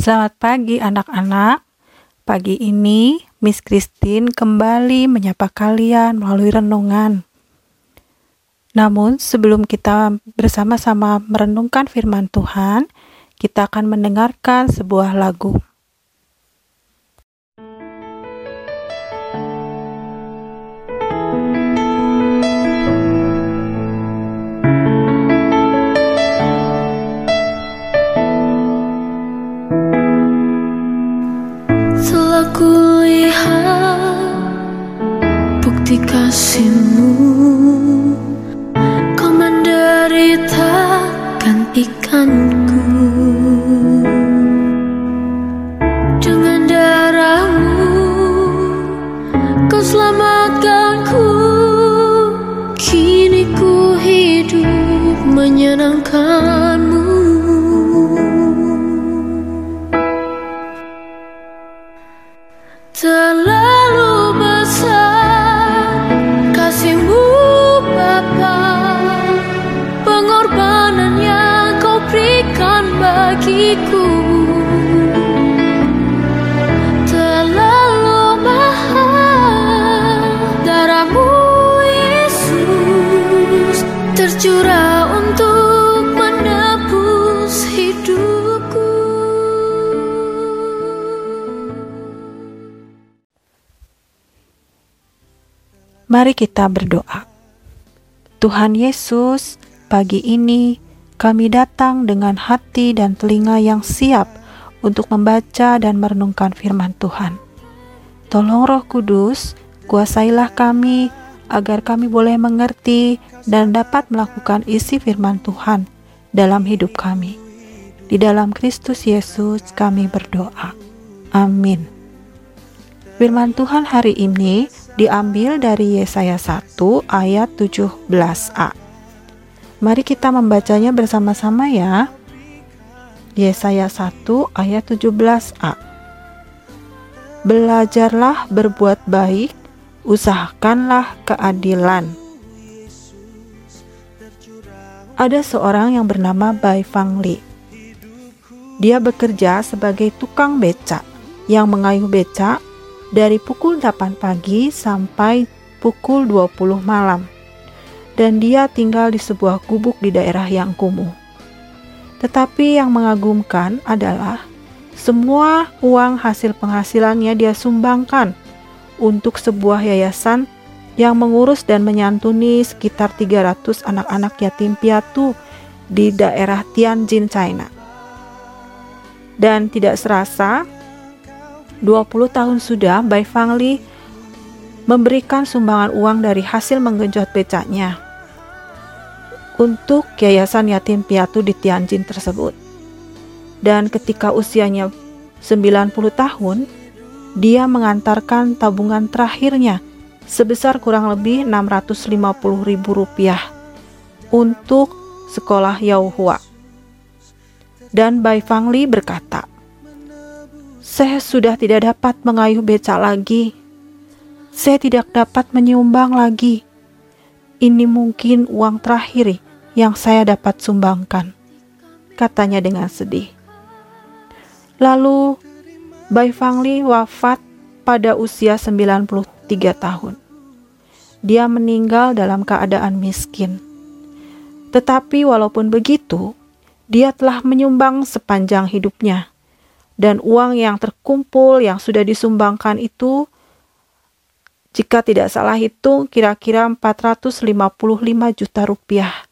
Selamat pagi anak-anak. Pagi ini Miss Christine kembali menyapa kalian melalui renungan. Namun sebelum kita bersama-sama merenungkan firman Tuhan, kita akan mendengarkan sebuah lagu. Bukti kasihmu. Kau menderita gantikanku Dengan darahmu Kau selamatkanku Kini ku hidup menyenangkanmu Mari kita berdoa. Tuhan Yesus, pagi ini kami datang dengan hati dan telinga yang siap untuk membaca dan merenungkan firman Tuhan. Tolong Roh Kudus, kuasailah kami agar kami boleh mengerti dan dapat melakukan isi firman Tuhan dalam hidup kami. Di dalam Kristus Yesus kami berdoa. Amin. Firman Tuhan hari ini diambil dari Yesaya 1 ayat 17a. Mari kita membacanya bersama-sama ya. Yesaya 1 ayat 17a. Belajarlah berbuat baik, usahakanlah keadilan. Ada seorang yang bernama Bai Fang Li. Dia bekerja sebagai tukang becak yang mengayuh becak dari pukul 8 pagi sampai pukul 20 malam dan dia tinggal di sebuah gubuk di daerah yang kumuh. Tetapi yang mengagumkan adalah semua uang hasil penghasilannya dia sumbangkan untuk sebuah yayasan yang mengurus dan menyantuni sekitar 300 anak-anak yatim piatu di daerah Tianjin, China. Dan tidak serasa, 20 tahun sudah Bai Fangli memberikan sumbangan uang dari hasil menggenjot becaknya untuk Yayasan Yatim Piatu di Tianjin tersebut. Dan ketika usianya 90 tahun, dia mengantarkan tabungan terakhirnya sebesar kurang lebih 650 ribu rupiah untuk sekolah Yaohua. Dan Bai Fangli berkata, saya sudah tidak dapat mengayuh becak lagi. Saya tidak dapat menyumbang lagi. Ini mungkin uang terakhir yang saya dapat sumbangkan, katanya dengan sedih. Lalu, Bai Fangli wafat pada usia 93 tahun. Dia meninggal dalam keadaan miskin. Tetapi walaupun begitu, dia telah menyumbang sepanjang hidupnya. Dan uang yang terkumpul yang sudah disumbangkan itu jika tidak salah hitung kira-kira 455 juta rupiah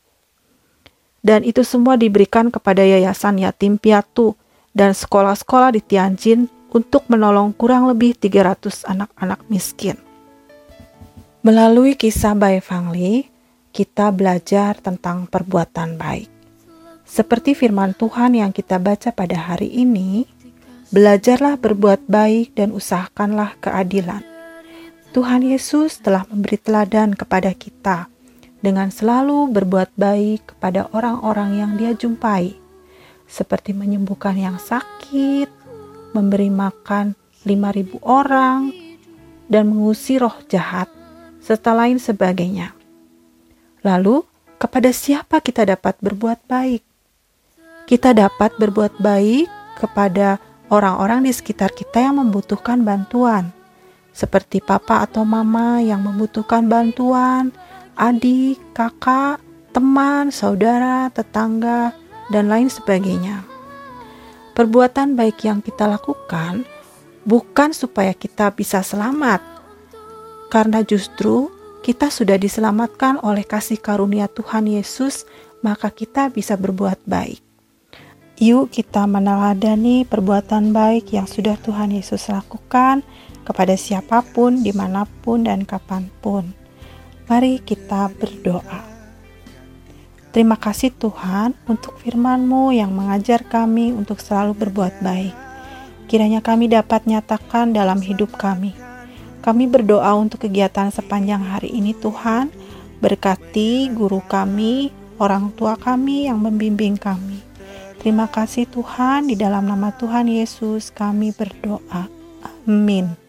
dan itu semua diberikan kepada yayasan yatim piatu dan sekolah-sekolah di Tianjin untuk menolong kurang lebih 300 anak-anak miskin. Melalui kisah Bai Fangli, kita belajar tentang perbuatan baik. Seperti firman Tuhan yang kita baca pada hari ini, belajarlah berbuat baik dan usahakanlah keadilan. Tuhan Yesus telah memberi teladan kepada kita dengan selalu berbuat baik kepada orang-orang yang dia jumpai, seperti menyembuhkan yang sakit, memberi makan 5000 orang, dan mengusir roh jahat, serta lain sebagainya. Lalu, kepada siapa kita dapat berbuat baik? Kita dapat berbuat baik kepada orang-orang di sekitar kita yang membutuhkan bantuan, seperti papa atau mama yang membutuhkan bantuan, adik, kakak, teman, saudara, tetangga, dan lain sebagainya. Perbuatan baik yang kita lakukan bukan supaya kita bisa selamat, karena justru kita sudah diselamatkan oleh kasih karunia Tuhan Yesus, maka kita bisa berbuat baik. Yuk kita meneladani perbuatan baik yang sudah Tuhan Yesus lakukan kepada siapa pun, di mana pun, dan kapan pun. Mari kita berdoa. Terima kasih Tuhan untuk firman-Mu yang mengajar kami untuk selalu berbuat baik. Kiranya kami dapat nyatakan dalam hidup kami. Kami berdoa untuk kegiatan sepanjang hari ini Tuhan, berkati guru kami, orang tua kami yang membimbing kami. Terima kasih Tuhan, di dalam nama Tuhan Yesus kami berdoa. Amin.